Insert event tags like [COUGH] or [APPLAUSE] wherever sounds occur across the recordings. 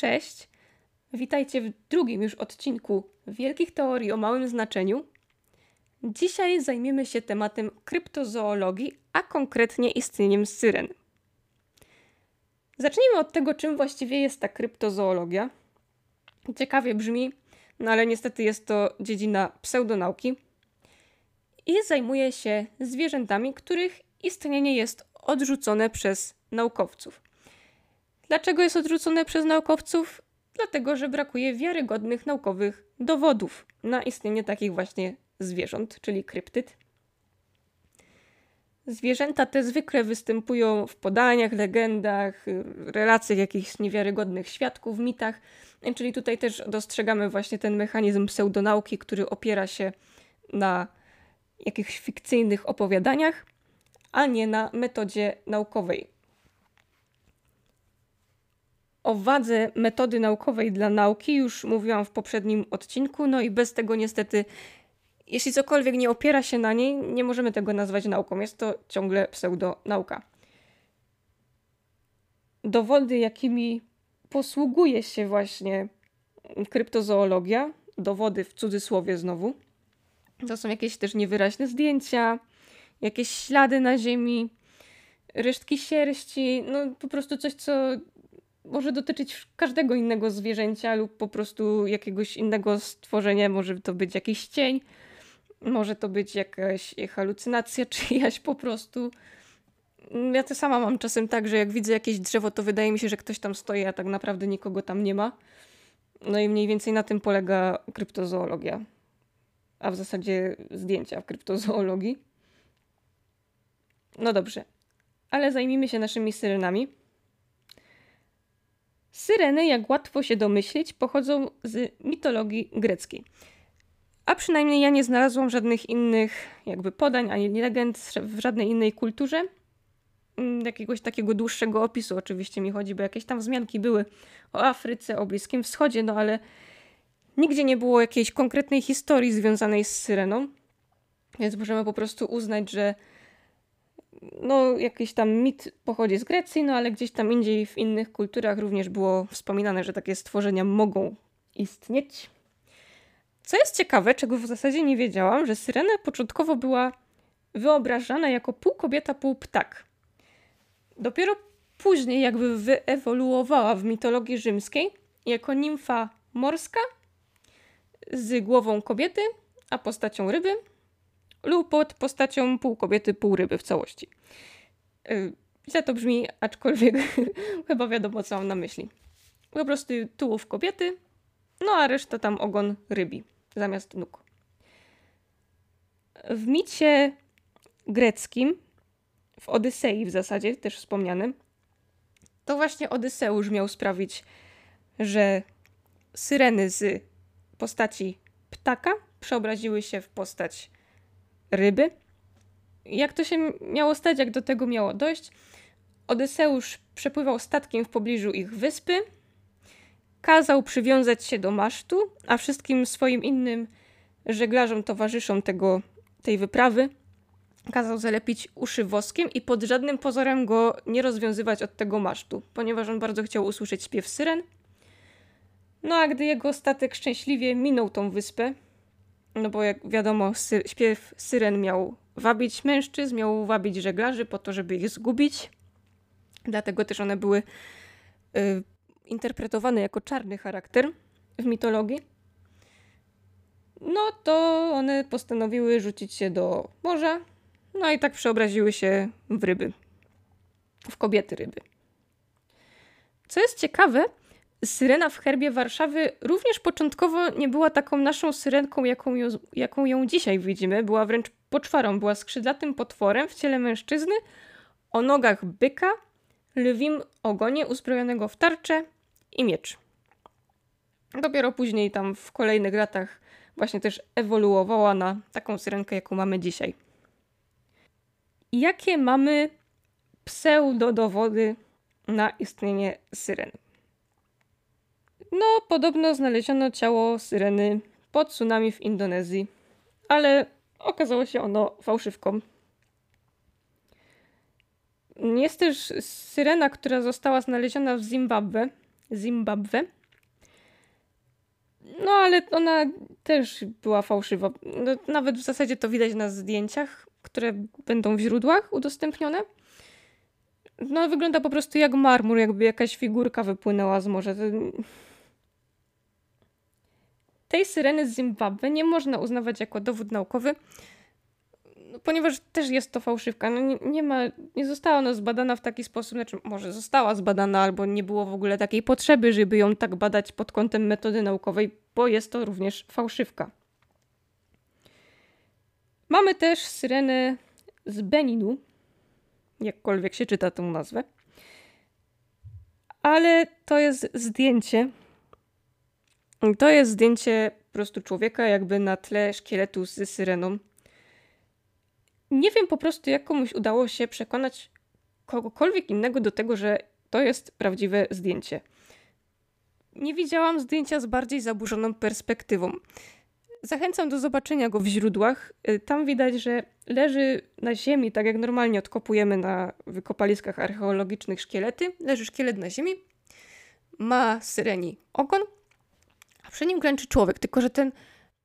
Cześć. Witajcie w drugim już odcinku Wielkich Teorii o Małym Znaczeniu. Dzisiaj zajmiemy się tematem kryptozoologii, a konkretnie istnieniem syren. Zacznijmy od tego, czym właściwie jest ta kryptozoologia. Ciekawie brzmi, no ale niestety jest to dziedzina pseudonauki i zajmuje się zwierzętami, których istnienie jest odrzucone przez naukowców. Dlaczego jest odrzucone przez naukowców? Dlatego, że brakuje wiarygodnych naukowych dowodów na istnienie takich właśnie zwierząt, czyli kryptyd. Zwierzęta te zwykle występują w podaniach, legendach, relacjach jakichś niewiarygodnych świadków, mitach, czyli tutaj też dostrzegamy właśnie ten mechanizm pseudonauki, który opiera się na jakichś fikcyjnych opowiadaniach, a nie na metodzie naukowej. O wadze metody naukowej dla nauki już mówiłam w poprzednim odcinku, no i bez tego niestety, jeśli cokolwiek nie opiera się na niej, nie możemy tego nazwać nauką. Jest to ciągle pseudonauka. Dowody, jakimi posługuje się właśnie kryptozoologia, dowody w cudzysłowie znowu, to są jakieś też niewyraźne zdjęcia, jakieś ślady na ziemi, resztki sierści, no po prostu coś, co może dotyczyć każdego innego zwierzęcia lub po prostu jakiegoś innego stworzenia. Może to być jakiś cień, może to być jakaś halucynacja [LAUGHS] czyjaś po prostu. Ja to sama mam czasem tak, że jak widzę jakieś drzewo, to wydaje mi się, że ktoś tam stoi, a tak naprawdę nikogo tam nie ma. No i mniej więcej na tym polega kryptozoologia. A w zasadzie zdjęcia w kryptozoologii. No dobrze, ale zajmijmy się naszymi syrenami. Syreny, jak łatwo się domyślić, pochodzą z mitologii greckiej. A przynajmniej ja nie znalazłam żadnych innych jakby podań ani legend w żadnej innej kulturze. Mm, jakiegoś takiego dłuższego opisu oczywiście mi chodzi, bo jakieś tam wzmianki były o Afryce, o Bliskim Wschodzie, no ale nigdzie nie było jakiejś konkretnej historii związanej z Syreną. Więc możemy po prostu uznać, że no, jakiś tam mit pochodzi z Grecji, no ale gdzieś tam indziej w innych kulturach również było wspominane, że takie stworzenia mogą istnieć. Co jest ciekawe, czego w zasadzie nie wiedziałam, że Syrena początkowo była wyobrażana jako pół kobieta, pół ptak. Dopiero później jakby wyewoluowała w mitologii rzymskiej jako nimfa morska z głową kobiety, a postacią ryby, lub pod postacią pół kobiety, pół ryby w całości. Y, to brzmi, aczkolwiek [LAUGHS] chyba wiadomo, co mam na myśli. Po prostu tułów kobiety, no a reszta tam ogon rybi zamiast nóg. W micie greckim, w Odysei w zasadzie, też wspomnianym, to właśnie Odyseusz miał sprawić, że syreny z postaci ptaka przeobraziły się w postać ryby. Jak to się miało stać, jak do tego miało dojść? Odyseusz przepływał statkiem w pobliżu ich wyspy, kazał przywiązać się do masztu, a wszystkim swoim innym żeglarzom, towarzyszom tego, tej wyprawy kazał zalepić uszy woskiem i pod żadnym pozorem go nie rozwiązywać od tego masztu, ponieważ on bardzo chciał usłyszeć śpiew syren. No a gdy jego statek szczęśliwie minął tą wyspę, no bo jak wiadomo, sy śpiew syren miał wabić mężczyzn, miał wabić żeglarzy po to, żeby ich zgubić. Dlatego też one były y, interpretowane jako czarny charakter w mitologii. No to one postanowiły rzucić się do morza, no i tak przeobraziły się w ryby, w kobiety ryby. Co jest ciekawe, Syrena w herbie Warszawy również początkowo nie była taką naszą syrenką, jaką ją, jaką ją dzisiaj widzimy. Była wręcz poczwarą, była skrzydlatym potworem w ciele mężczyzny, o nogach byka, lwim ogonie uzbrojonego w tarczę i miecz. Dopiero później tam w kolejnych latach właśnie też ewoluowała na taką syrenkę, jaką mamy dzisiaj. Jakie mamy pseudodowody na istnienie syren? No, podobno znaleziono ciało syreny pod tsunami w Indonezji, ale okazało się ono fałszywką. Jest też syrena, która została znaleziona w Zimbabwe, Zimbabwe. No ale ona też była fałszywa. No, nawet w zasadzie to widać na zdjęciach, które będą w źródłach udostępnione. No wygląda po prostu jak marmur, jakby jakaś figurka wypłynęła z morza. Tej syreny z Zimbabwe nie można uznawać jako dowód naukowy, no, ponieważ też jest to fałszywka. No, nie, nie, ma, nie została ona zbadana w taki sposób, znaczy może została zbadana, albo nie było w ogóle takiej potrzeby, żeby ją tak badać pod kątem metody naukowej, bo jest to również fałszywka. Mamy też syrenę z Beninu, jakkolwiek się czyta tę nazwę. Ale to jest zdjęcie. To jest zdjęcie po prostu człowieka, jakby na tle szkieletu z syreną. Nie wiem po prostu, jak komuś udało się przekonać kogokolwiek innego do tego, że to jest prawdziwe zdjęcie. Nie widziałam zdjęcia z bardziej zaburzoną perspektywą. Zachęcam do zobaczenia go w źródłach. Y, tam widać, że leży na ziemi, tak jak normalnie odkopujemy na wykopaliskach archeologicznych szkielety. Leży szkielet na ziemi, ma syreni ogon, przy nim klęczy człowiek. Tylko, że ten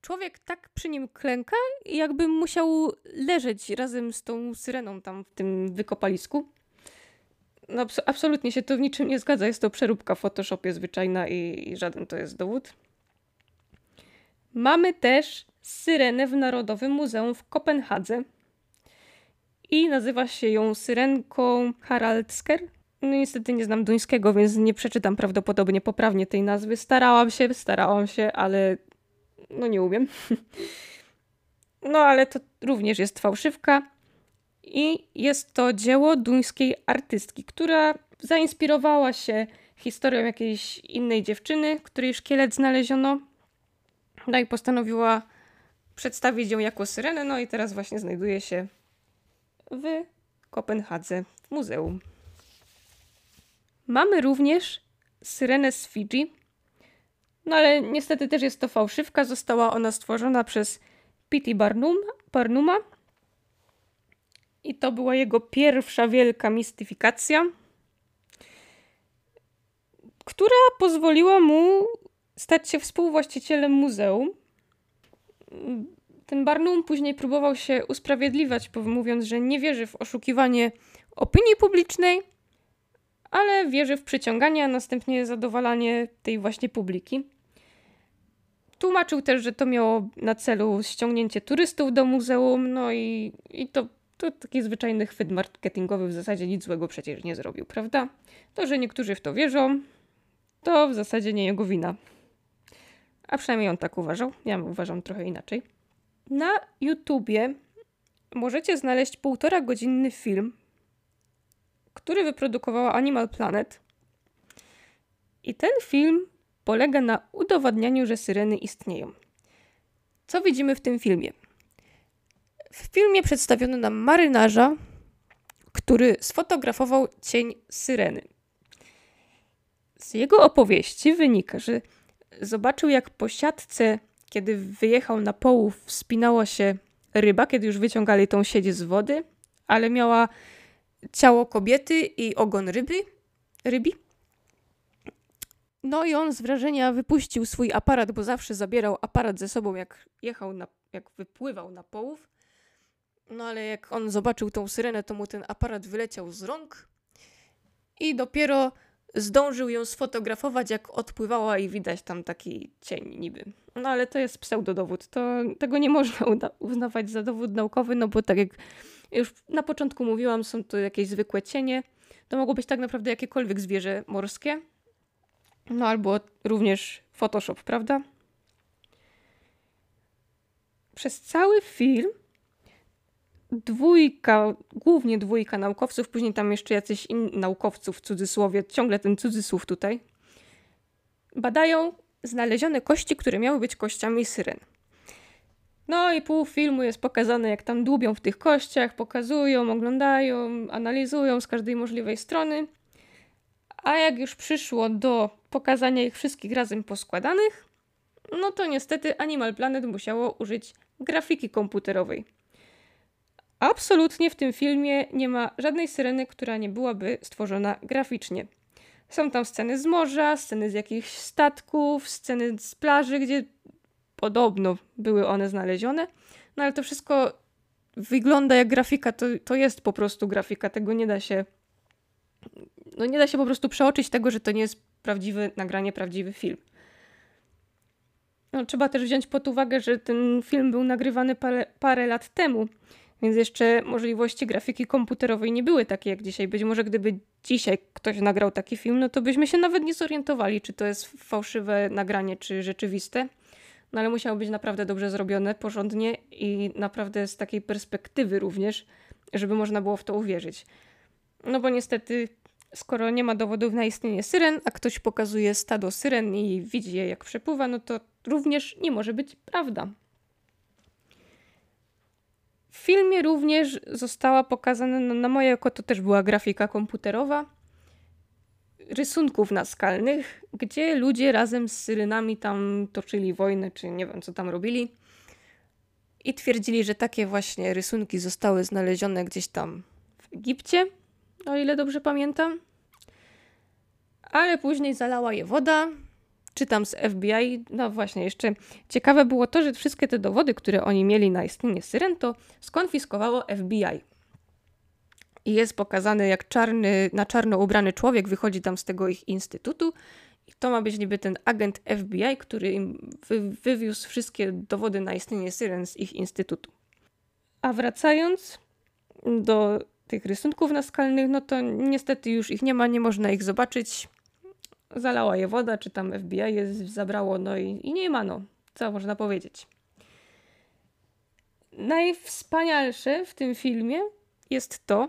człowiek tak przy nim klęka, jakby musiał leżeć razem z tą syreną tam w tym wykopalisku. No, absolutnie się to w niczym nie zgadza. Jest to przeróbka w Photoshopie zwyczajna i, i żaden to jest dowód. Mamy też syrenę w Narodowym Muzeum w Kopenhadze. I nazywa się ją Syrenką Haraldsker. No niestety nie znam duńskiego, więc nie przeczytam prawdopodobnie poprawnie tej nazwy. Starałam się, starałam się, ale no nie umiem. [LAUGHS] No ale to również jest fałszywka. I jest to dzieło duńskiej artystki, która zainspirowała się historią jakiejś innej dziewczyny, której szkielet znaleziono no i postanowiła przedstawić ją jako syrenę, no i teraz właśnie znajduje się w Kopenhadze w muzeum. Mamy również syrenę z Fidżi, no ale niestety też jest to fałszywka. Została ona stworzona przez Pity Barnum, Barnuma i to była jego pierwsza wielka mistyfikacja, która pozwoliła mu stać się współwłaścicielem muzeum. Ten Barnum później próbował się usprawiedliwiać, mówiąc, że nie wierzy w oszukiwanie opinii publicznej, ale wierzy w przyciąganie, a następnie zadowalanie tej właśnie publiki. Tłumaczył też, że to miało na celu ściągnięcie turystów do muzeum, no i, i to, to taki zwyczajny chwyt marketingowy w zasadzie nic złego przecież nie zrobił, prawda? To, że niektórzy w to wierzą, to w zasadzie nie jego wina. A przynajmniej on tak uważał. Ja uważam trochę inaczej. Na YouTubie możecie znaleźć półtora godzinny film, który wyprodukowała Animal Planet. I ten film polega na udowadnianiu, że syreny istnieją. Co widzimy w tym filmie? W filmie przedstawiono nam marynarza, który sfotografował cień syreny. Z jego opowieści wynika, że zobaczył, jak po siatce, kiedy wyjechał na połów, wspinała się ryba, kiedy już wyciągali tą sieć z wody, ale miała ciało kobiety i ogon ryby, rybi. No i on z wrażenia wypuścił swój aparat, bo zawsze zabierał aparat ze sobą, jak jechał, na, jak wypływał na połów. No ale jak on zobaczył tą syrenę, to mu ten aparat wyleciał z rąk i dopiero zdążył ją sfotografować, jak odpływała i widać tam taki cień niby. No ale to jest pseudodowód. To, tego nie można uznawać za dowód naukowy, no bo tak jak już na początku mówiłam, są to jakieś zwykłe cienie. To mogło być tak naprawdę jakiekolwiek zwierzę morskie. No albo również Photoshop, prawda? Przez cały film dwójka, głównie dwójka naukowców, później tam jeszcze jacyś inni naukowców w cudzysłowie, ciągle ten cudzysłów tutaj, badają znalezione kości, które miały być kościami syren. No i pół filmu jest pokazane, jak tam dłubią w tych kościach, pokazują, oglądają, analizują z każdej możliwej strony. A jak już przyszło do pokazania ich wszystkich razem poskładanych, no to niestety Animal Planet musiało użyć grafiki komputerowej. Absolutnie w tym filmie nie ma żadnej syreny, która nie byłaby stworzona graficznie. Są tam sceny z morza, sceny z jakichś statków, sceny z plaży, gdzie podobno były one znalezione. No ale to wszystko wygląda jak grafika, to, to jest po prostu grafika, tego nie da się no nie da się po prostu przeoczyć tego, że to nie jest prawdziwe nagranie, prawdziwy film. No, trzeba też wziąć pod uwagę, że ten film był nagrywany parę, parę lat temu, więc jeszcze możliwości grafiki komputerowej nie były takie jak dzisiaj. Być może gdyby dzisiaj ktoś nagrał taki film, no to byśmy się nawet nie zorientowali, czy to jest fałszywe nagranie, czy rzeczywiste. No ale musiało być naprawdę dobrze zrobione, porządnie i naprawdę z takiej perspektywy również, żeby można było w to uwierzyć. No bo niestety, skoro nie ma dowodów na istnienie syren, a ktoś pokazuje stado syren i widzi je jak przepływa, no to również nie może być prawda. W filmie również została pokazana, no na moje oko to też była grafika komputerowa, rysunków naskalnych, gdzie ludzie razem z syrenami tam toczyli wojnę, czy nie wiem co tam robili. I twierdzili, że takie właśnie rysunki zostały znalezione gdzieś tam w Egipcie, o ile dobrze pamiętam. Ale później zalała je woda, czytam z FBI, no właśnie, jeszcze ciekawe było to, że wszystkie te dowody, które oni mieli na istnienie syren, to skonfiskowało FBI. I jest pokazany, jak czarny, na czarno ubrany człowiek wychodzi tam z tego ich instytutu. I to ma być niby ten agent FBI, który im wy, wywiózł wszystkie dowody na istnienie syren z ich instytutu. A wracając do tych rysunków naskalnych, no to niestety już ich nie ma, nie można ich zobaczyć zalała je woda, czy tam FBI je zabrało, no i, i nie ma, no. Co można powiedzieć. Najwspanialsze w tym filmie jest to,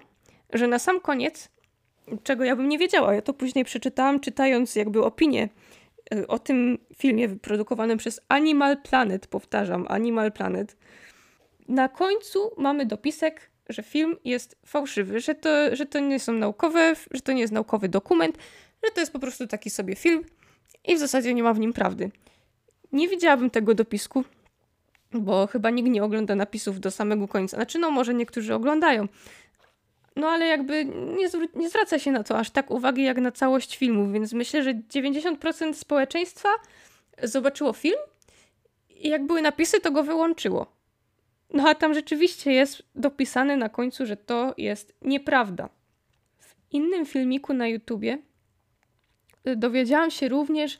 że na sam koniec, czego ja bym nie wiedziała, ja to później przeczytałam, czytając jakby opinię y, o tym filmie wyprodukowanym przez Animal Planet, powtarzam, Animal Planet. Na końcu mamy dopisek, że film jest fałszywy, że to, że to nie są naukowe, że to nie jest naukowy dokument, że to jest po prostu taki sobie film i w zasadzie nie ma w nim prawdy. Nie widziałabym tego dopisku, bo chyba nikt nie ogląda napisów do samego końca. Znaczy, no może niektórzy oglądają. No ale jakby nie, nie zwraca się na to aż tak uwagi jak na całość filmu, więc myślę, że 90% społeczeństwa zobaczyło film i jak były napisy, to go wyłączyło. No a tam rzeczywiście jest dopisane na końcu, że to jest nieprawda. W innym filmiku na YouTubie dowiedziałam się również,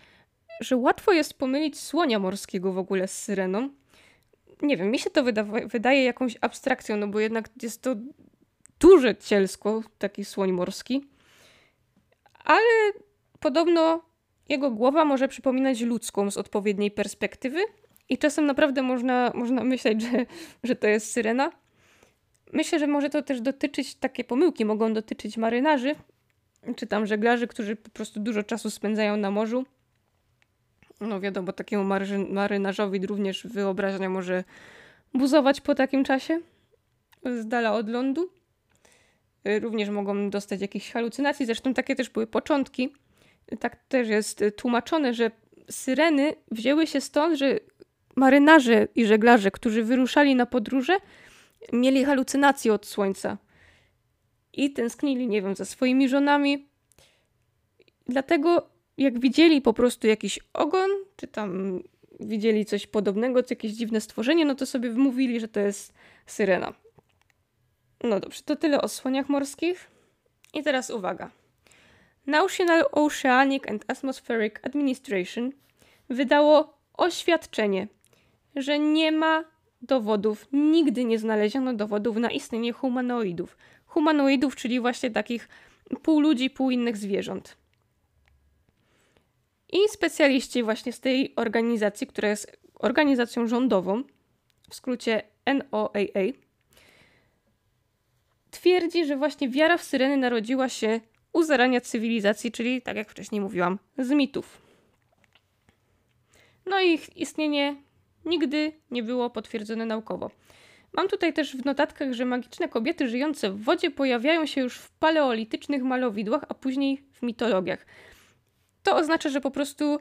że łatwo jest pomylić słonia morskiego w ogóle z syreną. Nie wiem, mi się to wyda wydaje jakąś abstrakcją, no bo jednak jest to duże cielsko, taki słoń morski. Ale podobno jego głowa może przypominać ludzką z odpowiedniej perspektywy i czasem naprawdę można, można myśleć, że, że to jest syrena. Myślę, że może to też dotyczyć, takie pomyłki mogą dotyczyć marynarzy, czy tam żeglarzy, którzy po prostu dużo czasu spędzają na morzu. No wiadomo, takiemu marynarzowi również wyobraźnia może buzować po takim czasie z dala od lądu. Również mogą dostać jakieś halucynacji, zresztą takie też były początki. Tak też jest tłumaczone, że syreny wzięły się stąd, że marynarze i żeglarze, którzy wyruszali na podróże, mieli halucynacje od słońca i tęsknili, nie wiem, za swoimi żonami. Dlatego, jak widzieli po prostu jakiś ogon, czy tam widzieli coś podobnego, co jakieś dziwne stworzenie, no to sobie wymówili, że to jest syrena. No dobrze, to tyle o słoniach morskich. I teraz uwaga. National Oceanic and Atmospheric Administration wydało oświadczenie, że nie ma dowodów, nigdy nie znaleziono dowodów na istnienie humanoidów, humanoidów, czyli właśnie takich pół ludzi, pół innych zwierząt. I specjaliści właśnie z tej organizacji, która jest organizacją rządową, w skrócie NOAA, twierdzi, że właśnie wiara w syreny narodziła się u zarania cywilizacji, czyli tak jak wcześniej mówiłam, z mitów. No i ich istnienie nigdy nie było potwierdzone naukowo. Mam tutaj też w notatkach, że magiczne kobiety żyjące w wodzie pojawiają się już w paleolitycznych malowidłach, a później w mitologiach. To oznacza, że po prostu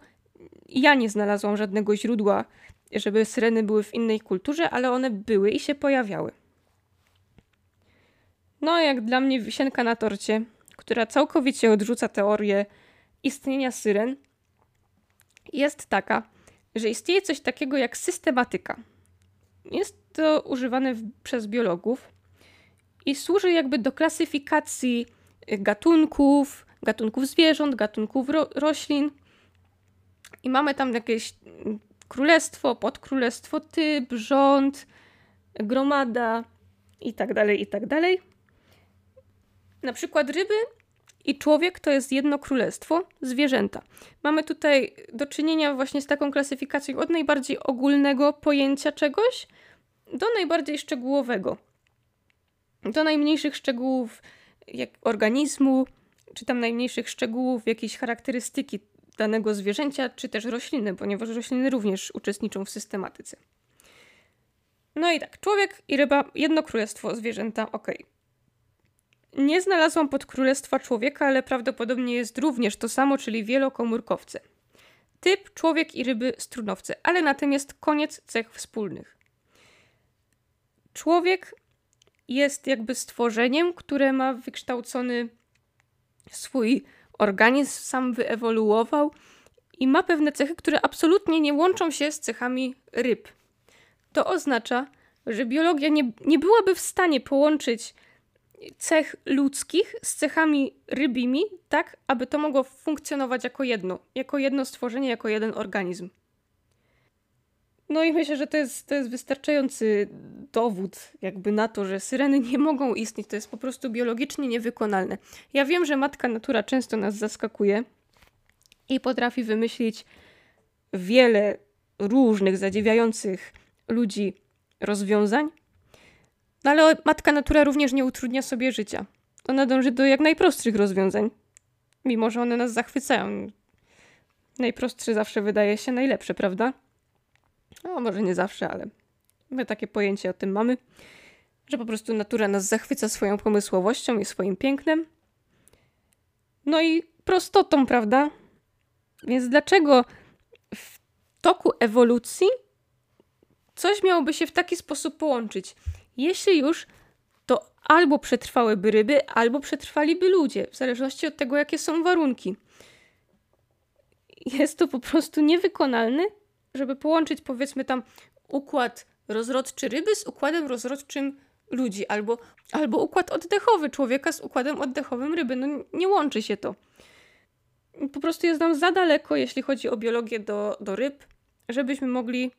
ja nie znalazłam żadnego źródła, żeby syreny były w innej kulturze, ale one były i się pojawiały. No, jak dla mnie wisienka na torcie, która całkowicie odrzuca teorię istnienia syren jest taka, że istnieje coś takiego jak systematyka. Jest to używane w, przez biologów i służy jakby do klasyfikacji gatunków, gatunków zwierząt, gatunków ro roślin. I mamy tam jakieś królestwo, podkrólestwo, typ, rząd, gromada i tak dalej, i tak dalej. Na przykład ryby i człowiek to jest jedno królestwo, zwierzęta. Mamy tutaj do czynienia właśnie z taką klasyfikacją od najbardziej ogólnego pojęcia czegoś do najbardziej szczegółowego. Do najmniejszych szczegółów jak organizmu, czy tam najmniejszych szczegółów jakiejś charakterystyki danego zwierzęcia, czy też rośliny, ponieważ rośliny również uczestniczą w systematyce. No i tak, człowiek i ryba, jedno królestwo, zwierzęta, ok. Nie znalazłam podkrólestwa człowieka, ale prawdopodobnie jest również to samo, czyli wielokomórkowce. Typ człowiek i ryby strunowce, ale na tym jest koniec cech wspólnych. Człowiek jest jakby stworzeniem, które ma wykształcony swój organizm, sam wyewoluował i ma pewne cechy, które absolutnie nie łączą się z cechami ryb. To oznacza, że biologia nie, nie byłaby w stanie połączyć cech ludzkich z cechami rybimi, tak aby to mogło funkcjonować jako jedno, jako jedno stworzenie, jako jeden organizm. No i myślę, że to jest, to jest wystarczający dowód jakby na to, że syreny nie mogą istnieć. To jest po prostu biologicznie niewykonalne. Ja wiem, że matka natura często nas zaskakuje i potrafi wymyślić wiele różnych, zadziwiających ludzi rozwiązań, no ale matka natura również nie utrudnia sobie życia. Ona dąży do jak najprostszych rozwiązań, mimo że one nas zachwycają. Najprostsze zawsze wydaje się najlepsze, prawda? No, może nie zawsze, ale my takie pojęcie o tym mamy, że po prostu natura nas zachwyca swoją pomysłowością i swoim pięknem. No i prostotą, prawda? Więc dlaczego w toku ewolucji coś miałoby się w taki sposób połączyć? Jeśli już, to albo przetrwałyby ryby, albo przetrwaliby ludzie, w zależności od tego, jakie są warunki. Jest to po prostu niewykonalne, żeby połączyć powiedzmy tam układ rozrodczy ryby z układem rozrodczym ludzi, albo, albo układ oddechowy człowieka z układem oddechowym ryby. No nie łączy się to. Po prostu jest nam za daleko, jeśli chodzi o biologię do, do ryb, żebyśmy mogli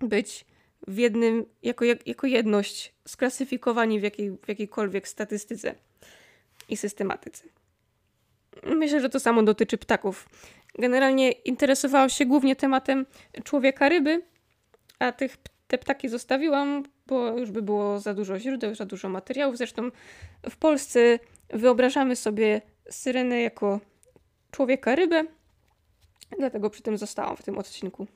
być w jednym, jako, jako jedność sklasyfikowani w, jakiej, w jakiejkolwiek statystyce i systematyce. Myślę, że to samo dotyczy ptaków. Generalnie interesowałam się głównie tematem człowieka ryby, a tych, te ptaki zostawiłam, bo już by było za dużo źródeł, za dużo materiałów. Zresztą w Polsce wyobrażamy sobie syrenę jako człowieka rybę, dlatego przy tym zostałam w tym odcinku.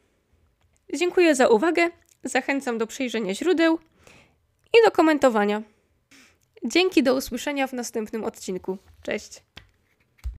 Dziękuję za uwagę. Zachęcam do przejrzenia źródeł i do komentowania. Dzięki do usłyszenia w następnym odcinku. Cześć.